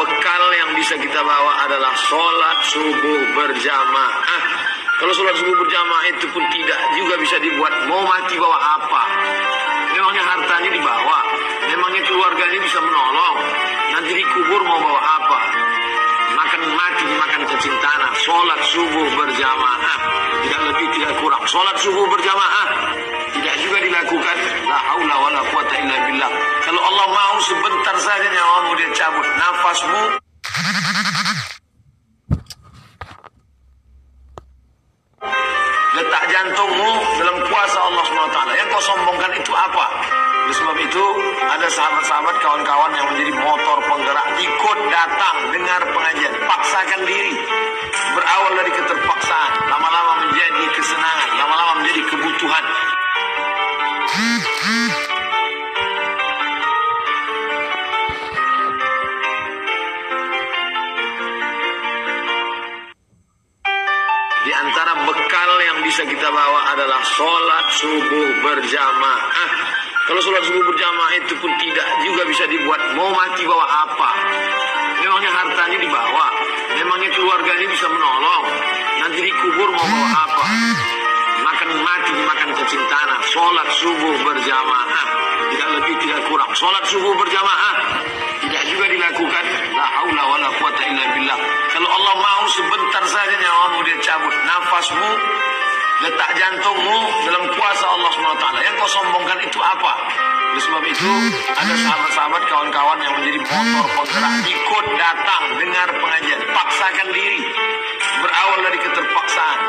bekal yang bisa kita bawa adalah sholat subuh berjamaah. Kalau sholat subuh berjamaah itu pun tidak juga bisa dibuat mau mati bawa apa. Memangnya hartanya dibawa, memangnya keluarganya bisa menolong. Nanti dikubur mau bawa apa? Makan mati dimakan cacing tanah. Sholat subuh berjamaah. Tidak lebih tidak kurang. Sholat subuh berjamaah Allah mau sebentar saja nyawamu dia cabut. Nafasmu letak jantungmu dalam kuasa Allah SWT. Yang kau sombongkan itu apa? Oleh sebab itu, ada sahabat-sahabat, kawan-kawan yang menjadi motor Di antara bekal yang bisa kita bawa adalah sholat subuh berjamaah. Kalau sholat subuh berjamaah itu pun tidak juga bisa dibuat mau mati bawa apa. Memangnya hartanya dibawa, memangnya keluarganya bisa menolong. Nanti dikubur mau bawa apa? Makan mati dimakan cacing tanah. Sholat subuh berjamaah tidak lebih tidak kurang. Sholat subuh berjamaah tidak juga dilakukan. La haula wa la quwata illa. Kalau Allah mau sebentar letak jantungmu dalam kuasa Allah SWT. Yang kau sombongkan itu apa? Oleh sebab itu, ada sahabat-sahabat, kawan-kawan yang menjadi motor penggerak. Ikut datang, dengar pengajian. Paksakan diri. Berawal dari keterpaksaan.